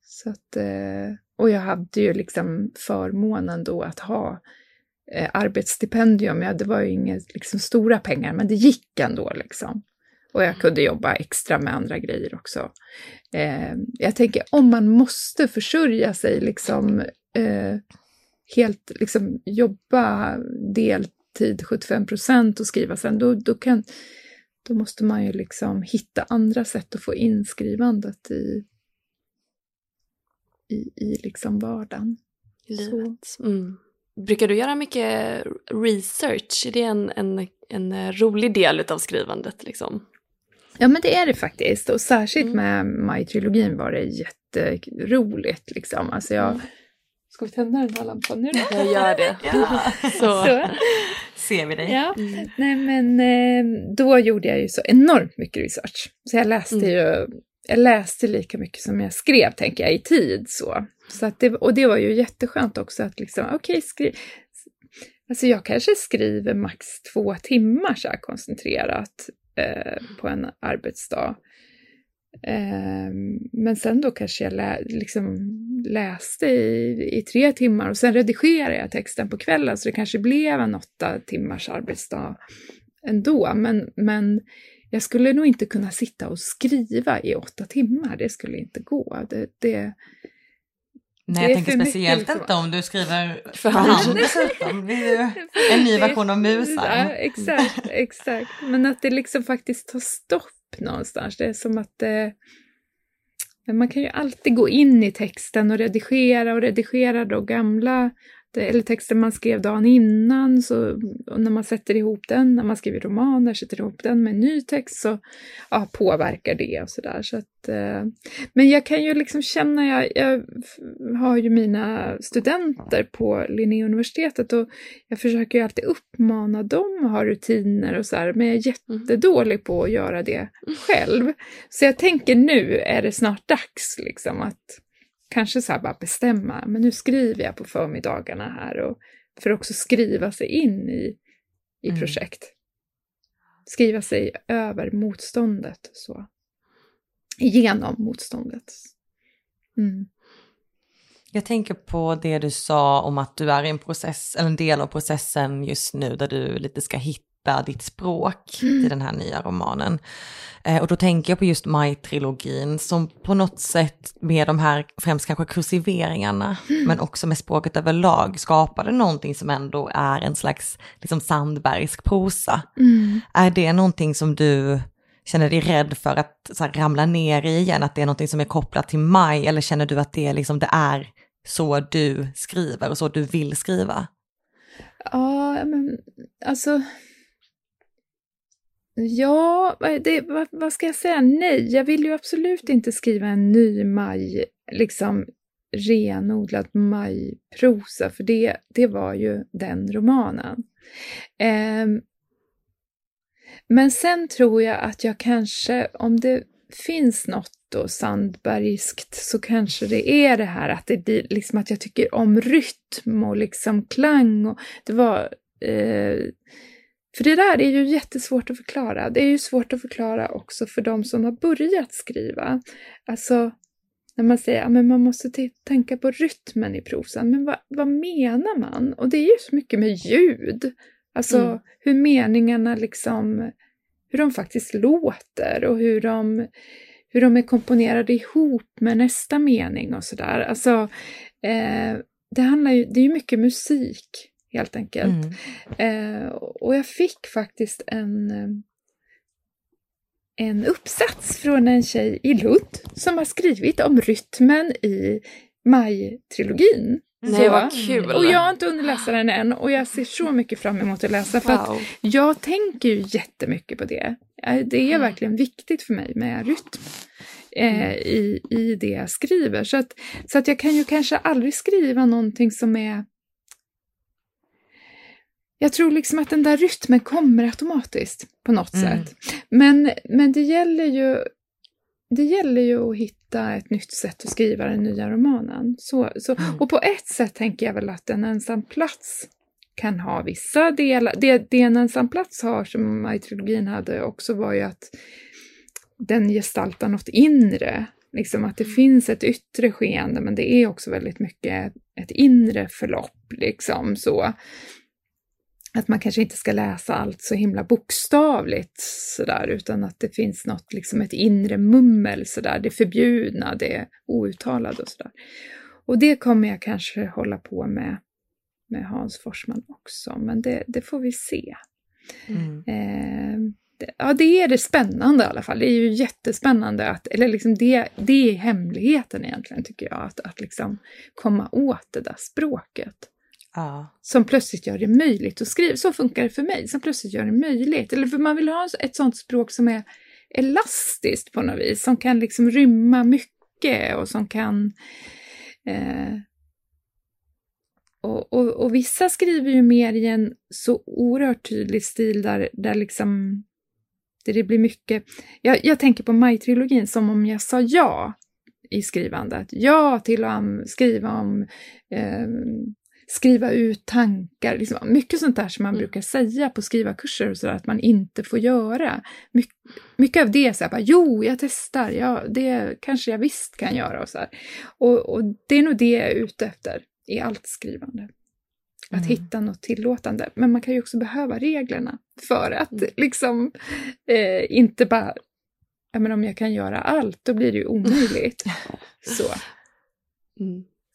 Speaker 2: Så att, eh, och jag hade ju liksom förmånen då att ha eh, arbetsstipendium. Ja, det var ju inga liksom, stora pengar, men det gick ändå liksom. Och jag kunde jobba extra med andra grejer också. Eh, jag tänker om man måste försörja sig liksom eh, helt liksom jobba deltid tid, 75 procent och skriva sen, då, då, kan, då måste man ju liksom hitta andra sätt att få in skrivandet i, i, i liksom vardagen.
Speaker 1: Livet. Mm. Brukar du göra mycket research? Är det en, en, en rolig del av skrivandet? Liksom?
Speaker 2: Ja, men det är det faktiskt. Och särskilt mm. med Maj-trilogin var det jätteroligt. Liksom. Alltså jag, mm. Ska vi tända den här lampan nu då?
Speaker 1: Jag gör det.
Speaker 3: ja. Så. Så. Ser vi dig.
Speaker 2: Ja. Mm. Nej men eh, då gjorde jag ju så enormt mycket research. Så jag läste mm. ju, jag läste lika mycket som jag skrev tänker jag i tid så. så att det, och det var ju jätteskönt också att liksom, okej okay, skriv, Alltså jag kanske skriver max två timmar så här koncentrerat eh, på en arbetsdag. Ehm, men sen då kanske jag lä liksom läste i, i tre timmar och sen redigerade jag texten på kvällen så det kanske blev en åtta timmars arbetsdag ändå. Men, men jag skulle nog inte kunna sitta och skriva i åtta timmar, det skulle inte gå. Det, det,
Speaker 3: Nej, jag tänker speciellt inte om du skriver för hand dessutom. Det är ju en ny version av musar.
Speaker 2: Ja, exakt, exakt. Men att det liksom faktiskt tar stopp någonstans. Det är som att. Men man kan ju alltid gå in i texten och redigera och redigera då gamla eller texten man skrev dagen innan, så, när man sätter ihop den, när man skriver romaner, sätter ihop den med en ny text, så ja, påverkar det och sådär. Så att, eh, men jag kan ju liksom känna, jag, jag har ju mina studenter på Linnéuniversitetet och jag försöker ju alltid uppmana dem att ha rutiner och så här, men jag är mm. jättedålig på att göra det själv. Så jag tänker nu är det snart dags liksom att kanske så bara bestämma, men nu skriver jag på förmiddagarna här och för att också skriva sig in i, i mm. projekt. Skriva sig över motståndet så. Genom motståndet. Mm.
Speaker 3: Jag tänker på det du sa om att du är i en process, eller en del av processen just nu där du lite ska hitta hitta ditt språk mm. i den här nya romanen. Eh, och då tänker jag på just Maj-trilogin som på något sätt med de här, främst kanske kursiveringarna, mm. men också med språket överlag skapade någonting som ändå är en slags liksom Sandbergsk prosa. Mm. Är det någonting som du känner dig rädd för att så här, ramla ner i igen, att det är någonting som är kopplat till Maj, eller känner du att det, liksom, det är så du skriver och så du vill skriva?
Speaker 2: Ja, men alltså Ja, det, vad, vad, ska jag säga? Nej, jag vill ju absolut inte skriva en ny maj, liksom renodlad majprosa, för det, det var ju den romanen. Eh, men sen tror jag att jag kanske, om det finns något då Sandbergskt, så kanske det är det här att det blir liksom att jag tycker om rytm och liksom klang och det var eh, för det där är ju jättesvårt att förklara. Det är ju svårt att förklara också för de som har börjat skriva. Alltså, när man säger att man måste tänka på rytmen i prosan. Men vad, vad, menar man? Och det är ju så mycket med ljud. Alltså mm. hur meningarna liksom, hur de faktiskt låter och hur de, hur de är komponerade ihop med nästa mening och sådär. Alltså, eh, det handlar ju, det är ju mycket musik helt enkelt. Mm. Eh, och jag fick faktiskt en en uppsats från en tjej i Lund som har skrivit om rytmen i Maj-trilogin.
Speaker 1: Nej, vad kul!
Speaker 2: Och jag har inte hunnit läsa den än och jag ser så mycket fram emot att läsa för wow. att jag tänker ju jättemycket på det. Det är mm. verkligen viktigt för mig med rytm eh, mm. i, i det jag skriver. Så att, så att jag kan ju kanske aldrig skriva någonting som är jag tror liksom att den där rytmen kommer automatiskt på något mm. sätt. Men, men det gäller ju det gäller ju att hitta ett nytt sätt att skriva den nya romanen. Så, så, mm. Och på ett sätt tänker jag väl att en ensam plats kan ha vissa delar. Det, det en ensam plats har, som Maj-trilogin hade också, var ju att den gestaltar något inre. Liksom att det mm. finns ett yttre skeende, men det är också väldigt mycket ett inre förlopp. Liksom, så att man kanske inte ska läsa allt så himla bokstavligt sådär, utan att det finns något, liksom ett inre mummel sådär, det förbjudna, det outtalade och sådär. Och det kommer jag kanske hålla på med med Hans Forsman också, men det, det får vi se. Mm. Eh, det, ja, det är det spännande i alla fall. Det är ju jättespännande att, eller liksom det, det är hemligheten egentligen tycker jag, att, att liksom komma åt det där språket. Ja. Som plötsligt gör det möjligt att skriva. Så funkar det för mig, som plötsligt gör det möjligt. Eller för man vill ha ett sånt språk som är elastiskt på något vis, som kan liksom rymma mycket och som kan... Eh, och, och, och, vissa skriver ju mer i en så oerhört tydlig stil där, där liksom där det blir mycket... Jag, jag tänker på Maj-trilogin som om jag sa ja i skrivandet. Ja till att skriva om eh, skriva ut tankar, liksom, mycket sånt där som man mm. brukar säga på skrivarkurser och sådär att man inte får göra. My mycket av det är så här, bara, jo, jag testar, ja, det kanske jag visst kan göra och så och, och, det är nog det jag är ute efter i allt skrivande. Att mm. hitta något tillåtande. Men man kan ju också behöva reglerna för att mm. liksom eh, inte bara, ja men om jag kan göra allt, då blir det ju omöjligt. så.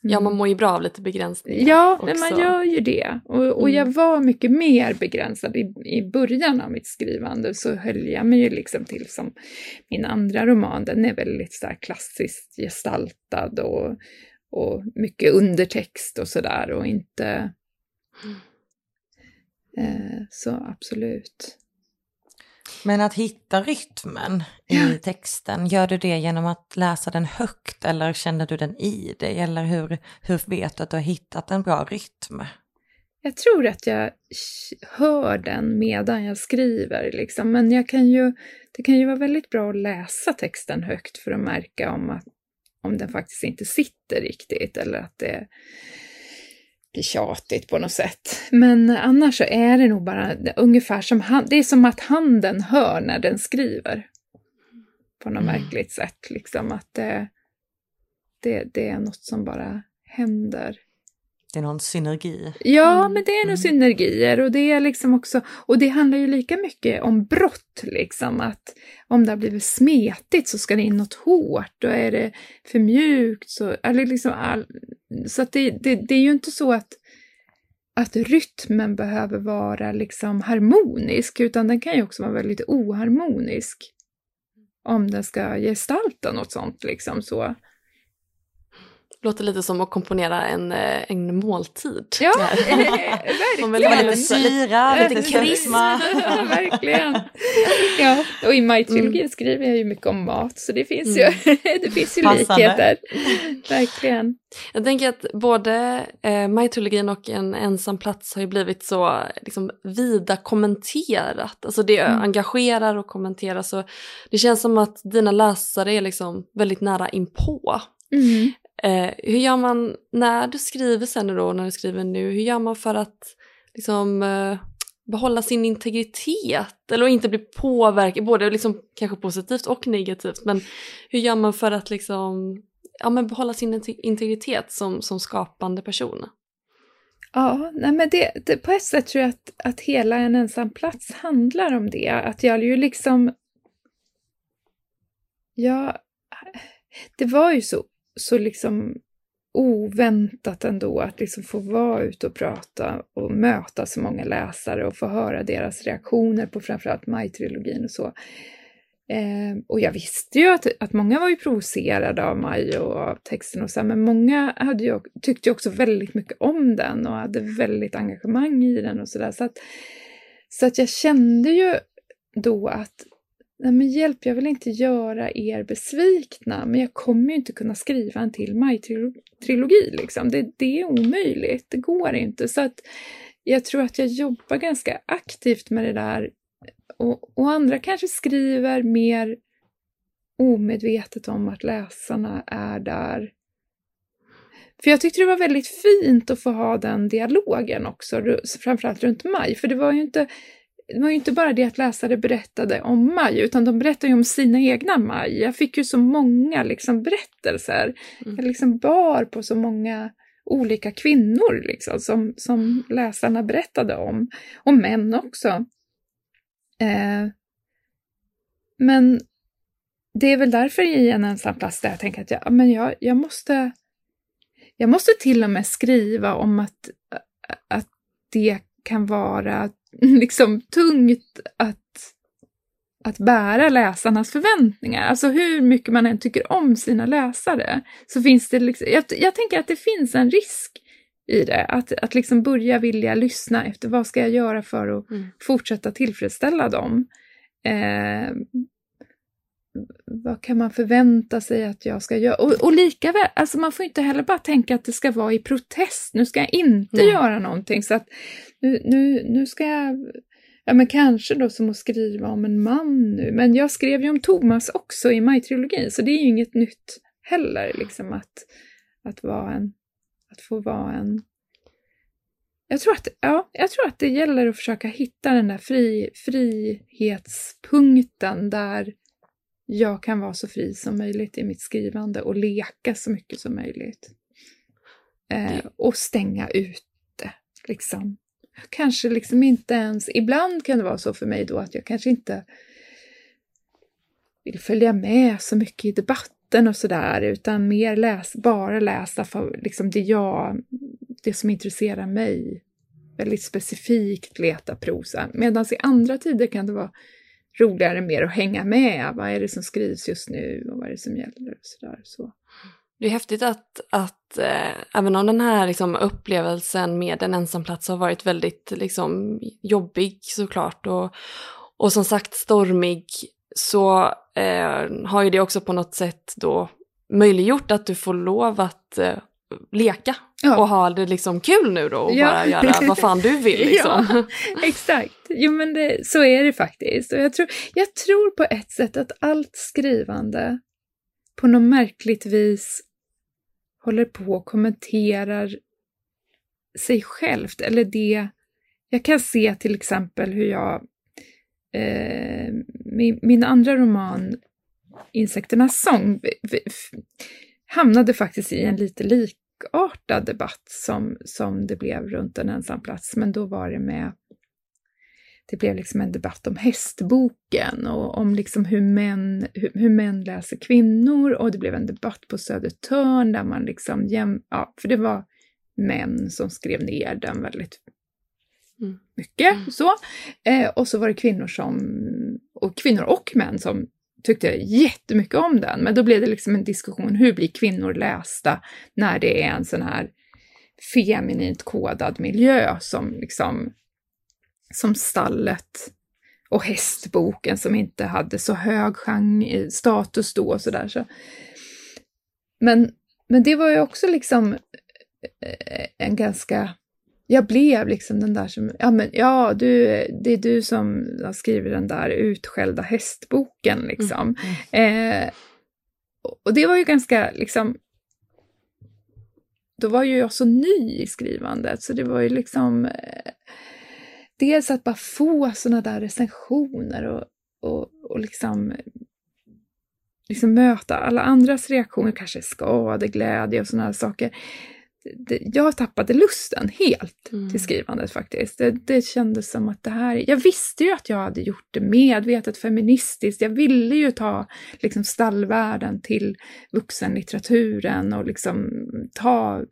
Speaker 1: Mm. Ja, man mår ju bra av lite begränsningar.
Speaker 2: Ja, men man gör ju det. Och, och jag mm. var mycket mer begränsad i, i början av mitt skrivande, så höll jag mig ju liksom till som min andra roman, den är väldigt så klassiskt gestaltad och, och mycket undertext och sådär och inte... Mm. Eh, så absolut.
Speaker 3: Men att hitta rytmen i texten, gör du det genom att läsa den högt eller känner du den i dig? Eller hur, hur vet du att du har hittat en bra rytm?
Speaker 2: Jag tror att jag hör den medan jag skriver, liksom. men jag kan ju, det kan ju vara väldigt bra att läsa texten högt för att märka om, att, om den faktiskt inte sitter riktigt eller att det tjatigt på något sätt. Men annars så är det nog bara ungefär som han, det är som att handen hör när den skriver. På något mm. märkligt sätt, liksom att det, det, det är något som bara händer.
Speaker 3: Det är någon synergi.
Speaker 2: Ja, mm. men det är nog mm. synergier och det är liksom också, och det handlar ju lika mycket om brott liksom, att om det har blivit smetigt så ska det in något hårt och är det för mjukt så, eller liksom all, så att det, det, det är ju inte så att att rytmen behöver vara liksom harmonisk, utan den kan ju också vara väldigt oharmonisk. Om den ska gestalta något sånt liksom så.
Speaker 1: Låter lite som att komponera en, eh, en måltid.
Speaker 2: Ja, verkligen.
Speaker 3: Lite syra,
Speaker 2: lite krisma. ja, verkligen. Ja, och i Maj-trilogin mm. skriver jag ju mycket om mat, så det finns mm. ju, det finns ju likheter. Verkligen.
Speaker 1: Jag tänker att både eh, Maj-trilogin och En ensam plats har ju blivit så liksom, vida kommenterat. Alltså det mm. engagerar och kommenterar så det känns som att dina läsare är liksom väldigt nära inpå. Mm. Eh, hur gör man när du skriver sen då, när du skriver nu, hur gör man för att liksom eh, behålla sin integritet eller inte bli påverkad, både liksom kanske positivt och negativt, men hur gör man för att liksom ja, men behålla sin integritet som, som skapande person.
Speaker 2: Ja, nej men det, det, på ett sätt tror jag att, att hela En ensam plats handlar om det. Att jag ju liksom... Ja, det var ju så, så liksom oväntat ändå att liksom få vara ute och prata och möta så många läsare och få höra deras reaktioner på framförallt Maj-trilogin och så. Eh, och jag visste ju att, att många var ju provocerade av Maj och av texten och så, men många hade ju, tyckte ju också väldigt mycket om den och hade väldigt engagemang i den och sådär. Så att, så att jag kände ju då att Nej men hjälp, jag vill inte göra er besvikna, men jag kommer ju inte kunna skriva en till Maj-trilogi liksom. Det, det är omöjligt, det går inte. Så att jag tror att jag jobbar ganska aktivt med det där och, och andra kanske skriver mer omedvetet om att läsarna är där. För jag tyckte det var väldigt fint att få ha den dialogen också, framförallt runt maj, för det var ju inte det var ju inte bara det att läsare berättade om maj, utan de berättade ju om sina egna maj. Jag fick ju så många liksom, berättelser. Mm. Jag liksom bar på så många olika kvinnor liksom, som, som läsarna berättade om. Och män också. Eh, men det är väl därför i en ensam plats där jag tänker att jag, men jag, jag, måste, jag måste till och med skriva om att, att det kan vara liksom tungt att, att bära läsarnas förväntningar. Alltså hur mycket man än tycker om sina läsare så finns det liksom, jag, jag tänker att det finns en risk i det. Att, att liksom börja vilja lyssna efter vad ska jag göra för att mm. fortsätta tillfredsställa dem. Eh, vad kan man förvänta sig att jag ska göra? Och, och lika väl, alltså man får inte heller bara tänka att det ska vara i protest. Nu ska jag inte mm. göra någonting så att nu, nu, nu ska jag Ja, men kanske då som att skriva om en man nu. Men jag skrev ju om Thomas också i Maj-trilogin, så det är ju inget nytt heller, liksom att, att vara en att få vara en... Jag tror, att, ja, jag tror att det gäller att försöka hitta den där fri, frihetspunkten där jag kan vara så fri som möjligt i mitt skrivande och leka så mycket som möjligt. Eh, och stänga ute, liksom. Kanske liksom inte ens... Ibland kan det vara så för mig då att jag kanske inte vill följa med så mycket i debatten och sådär, utan mer läs, bara läsa för liksom det jag, det som intresserar mig. Väldigt specifikt leta prosa. Medan i andra tider kan det vara roligare mer att hänga med. Vad är det som skrivs just nu och vad är det som gäller och sådär. Så.
Speaker 1: Det är häftigt att, att äh, även om den här liksom, upplevelsen med en ensamplats har varit väldigt liksom, jobbig såklart och, och som sagt stormig så eh, har ju det också på något sätt då möjliggjort att du får lov att eh, leka ja. och ha det liksom kul nu då och ja. bara göra vad fan du vill liksom.
Speaker 2: Ja, exakt, jo men det, så är det faktiskt. Och jag tror, jag tror på ett sätt att allt skrivande på något märkligt vis håller på och kommenterar sig självt, eller det jag kan se till exempel hur jag eh, min, min, andra roman, Insekternas sång, hamnade faktiskt i en lite likartad debatt som, som det blev runt En ensam plats, men då var det med det blev liksom en debatt om hästboken och om liksom hur, män, hur, hur män läser kvinnor och det blev en debatt på Södertörn där man liksom, jäm, ja, för det var män som skrev ner den väldigt Mm. Mycket mm. så. Eh, och så var det kvinnor som, och kvinnor och män som tyckte jättemycket om den. Men då blev det liksom en diskussion, hur blir kvinnor lästa när det är en sån här feminint kodad miljö som liksom, som stallet och hästboken som inte hade så hög status då och sådär. Så. Men, men det var ju också liksom eh, en ganska jag blev liksom den där som, ja men ja, du, det är du som har skrivit den där utskällda hästboken liksom. Mm. Mm. Eh, och det var ju ganska liksom, då var ju jag så ny i skrivandet så det var ju liksom eh, dels att bara få sådana där recensioner och, och, och liksom liksom möta alla andras reaktioner, kanske skadeglädje och sådana saker. Det, jag tappade lusten helt
Speaker 1: Mm.
Speaker 2: till skrivandet faktiskt. Det, det kändes som att det här... Jag visste ju att jag hade gjort det medvetet feministiskt. Jag ville ju ta liksom, stallvärlden till vuxenlitteraturen och liksom ta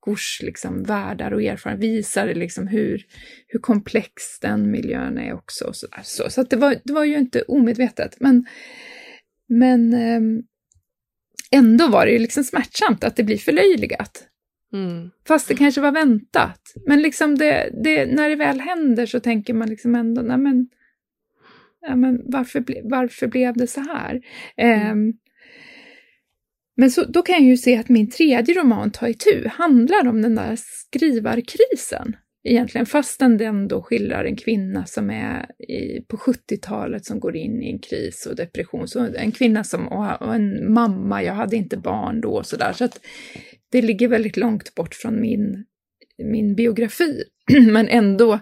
Speaker 2: flickors liksom, världar och erfarenheter, visa det liksom hur, hur komplex den miljön är också. Och så så så det, var, det var ju inte omedvetet. Men, men ehm, ändå var det ju liksom smärtsamt att det blir förlöjligat.
Speaker 1: Mm.
Speaker 2: Fast det kanske var väntat. Men liksom det, det, när det väl händer så tänker man liksom ändå, nej men, ja, men varför, ble, varför blev det så här? Ehm, men så, då kan jag ju se att min tredje roman, Ta itu, handlar om den där skrivarkrisen egentligen, fastän den då skildrar en kvinna som är i, på 70-talet som går in i en kris och depression. Så en kvinna som, och, en mamma, jag hade inte barn då och sådär. Så att det ligger väldigt långt bort från min, min biografi. Men ändå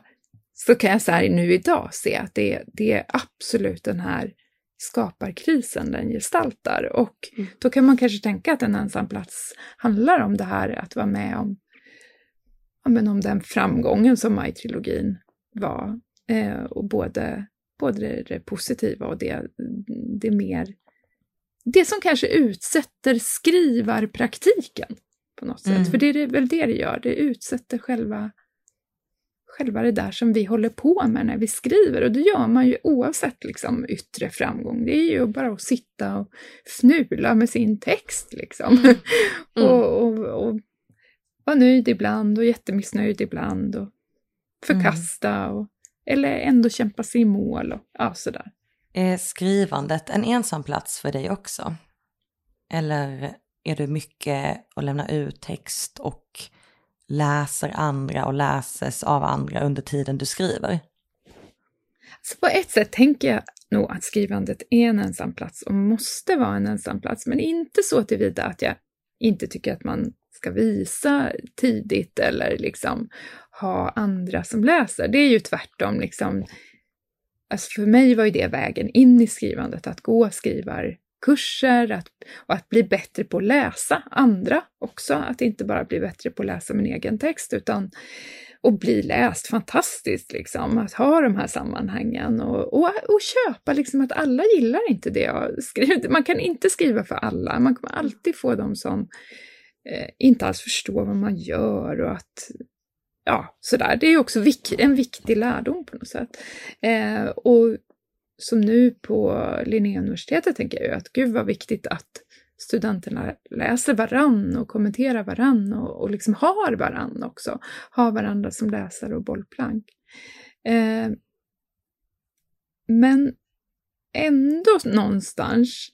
Speaker 2: så kan jag så här nu idag se att det, det är absolut den här skaparkrisen den gestaltar. Och
Speaker 1: Mm.
Speaker 2: då kan man kanske tänka att en ensam plats handlar om det här att vara med om, ja, men om den framgången som Maj-trilogin var. Eh, och både, både det, det positiva och det, det mer det som kanske utsätter skrivarpraktiken på något sätt.
Speaker 3: Mm.
Speaker 2: För det är väl det det gör, det utsätter själva, själva det där som vi håller på med när vi skriver. Och det gör man ju oavsett liksom yttre framgång. Det är ju bara att sitta och fnula med sin text liksom.
Speaker 1: Mm.
Speaker 2: och, och, och vara nöjd ibland och jättemissnöjd ibland. Och förkasta, och, eller ändå kämpa sig i mål och ja, sådär.
Speaker 3: Är skrivandet en ensam plats för dig också? Eller är du mycket att lämna ut text och läser andra och läses av andra under tiden du skriver?
Speaker 2: Så på ett sätt tänker jag nog att skrivandet är en ensam plats och måste vara en ensam plats, men inte så tillvida att jag inte tycker att man ska visa tidigt eller liksom ha andra som läser. Det är ju tvärtom liksom. Alltså för mig var ju det vägen in i skrivandet, att gå skrivar kurser, att, och att bli bättre på att läsa andra också. Att inte bara bli bättre på att läsa min egen text utan och bli läst fantastiskt, liksom. Att ha de här sammanhangen och, och, och köpa liksom att alla gillar inte det jag skriver. Man kan inte skriva för alla, man kommer alltid få de som eh, inte alls förstår vad man gör och att ja, sådär. Det är också vik en viktig lärdom på något sätt. Eh, och som nu på Linnéuniversitetet tänker jag ju att gud vad viktigt att studenterna läser varann och kommenterar varann och, och liksom har varann också. Har varandra som läsare och bollplank. Eh, men ändå någonstans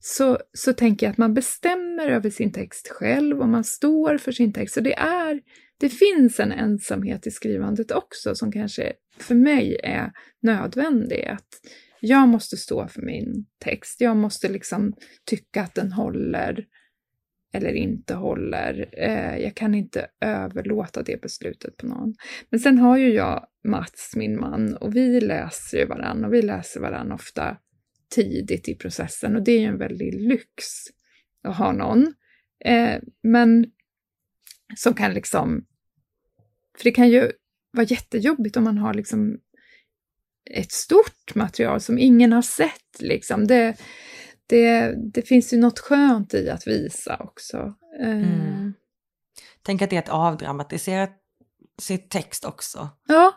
Speaker 2: så, så tänker jag att man bestämmer över sin text själv och man står för sin text. Så det, är, det finns en ensamhet i skrivandet också som kanske för mig är nödvändig. Att jag måste stå för min text. Jag måste liksom tycka att den håller eller inte håller. Eh, jag kan inte överlåta det beslutet på någon. Men sen har ju jag Mats, min man, och vi läser ju varann och vi läser varann ofta tidigt i processen och det är ju en väldig lyx att ha någon. Eh, men som kan liksom, för det kan ju vara jättejobbigt om man har liksom ett stort material som ingen har sett. Liksom. Det, det, det finns ju något skönt i att visa också. Eh,
Speaker 3: Mm. Tänk att det är att avdramatisera sitt text också.
Speaker 2: Ja,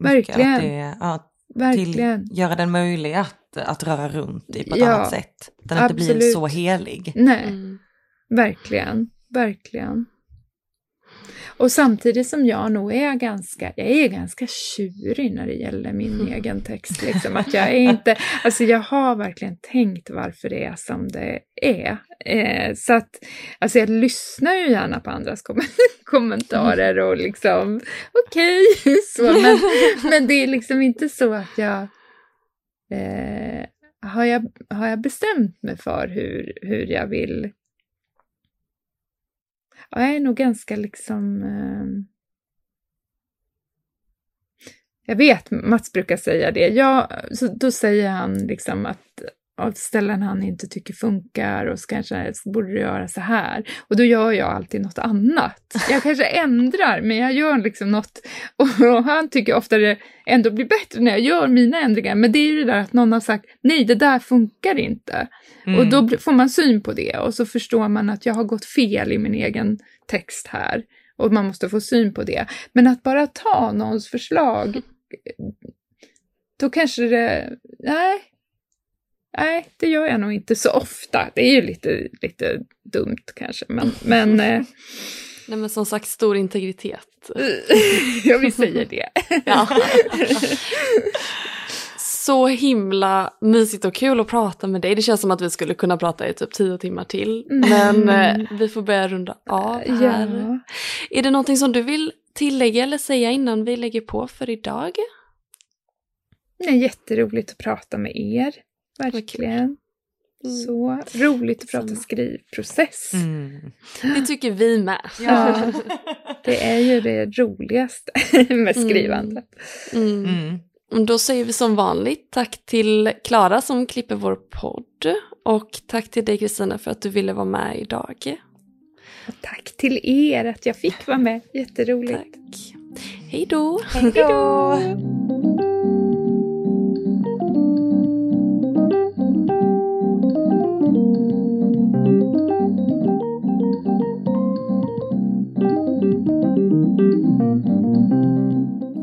Speaker 2: Verkligen.
Speaker 3: Att det, ja,
Speaker 2: verkligen.
Speaker 3: till, göra den möjlig att, att röra runt i på ett
Speaker 2: Ja,
Speaker 3: annat sätt. Den inte blir
Speaker 2: absolut.
Speaker 3: så helig.
Speaker 2: Nej.
Speaker 1: Mm.
Speaker 2: Verkligen, verkligen. Och samtidigt som jag nog är ganska, jag är ganska tjurig när det gäller min egen text. Liksom. Att jag är inte, alltså jag har verkligen tänkt varför det är som det är. Eh, så att, alltså jag lyssnar ju gärna på andras kom kommentarer och liksom, okej, så. Men, men det är liksom inte så att jag, eh, har jag, har jag bestämt mig för hur, hur jag vill Ja, jag är nog ganska liksom... Eh... Jag vet, Mats brukar säga det. Jag, så då säger han liksom att, av ställen han inte tycker funkar och så kanske borde du göra så här. Och då gör jag alltid något annat. Jag kanske ändrar, men jag gör liksom något och han tycker ofta det ändå blir bättre när jag gör mina ändringar. Men det är ju det där att någon har sagt nej, det där funkar inte. Mm. Och då får man syn på det och så förstår man att jag har gått fel i min egen text här. Och man måste få syn på det. Men att bara ta någons förslag, då kanske det, nej, nej, det gör jag nog inte så ofta. Det är ju lite, lite dumt kanske, men... men eh,
Speaker 1: Nej men som sagt stor integritet.
Speaker 2: ja vi säger det.
Speaker 1: Så himla mysigt och kul att prata med dig. Det känns som att vi skulle kunna prata i typ tio timmar till. Mm. Men eh, vi får börja runda av här. Ja. Är det någonting som du vill tillägga eller säga innan vi lägger på för idag?
Speaker 2: Det är jätteroligt att prata med er. Verkligen. Mm. Så roligt att prata skrivprocess. Mm.
Speaker 1: Det tycker vi med.
Speaker 2: Ja, det är ju det roligaste med mm. skrivandet.
Speaker 1: Mm. Mm. Då säger vi som vanligt tack till Klara som klipper vår podd och tack till dig Kristina för att du ville vara med idag.
Speaker 2: Och tack till er att jag fick vara med, jätteroligt.
Speaker 1: Tack. Hej då!
Speaker 2: Hej då!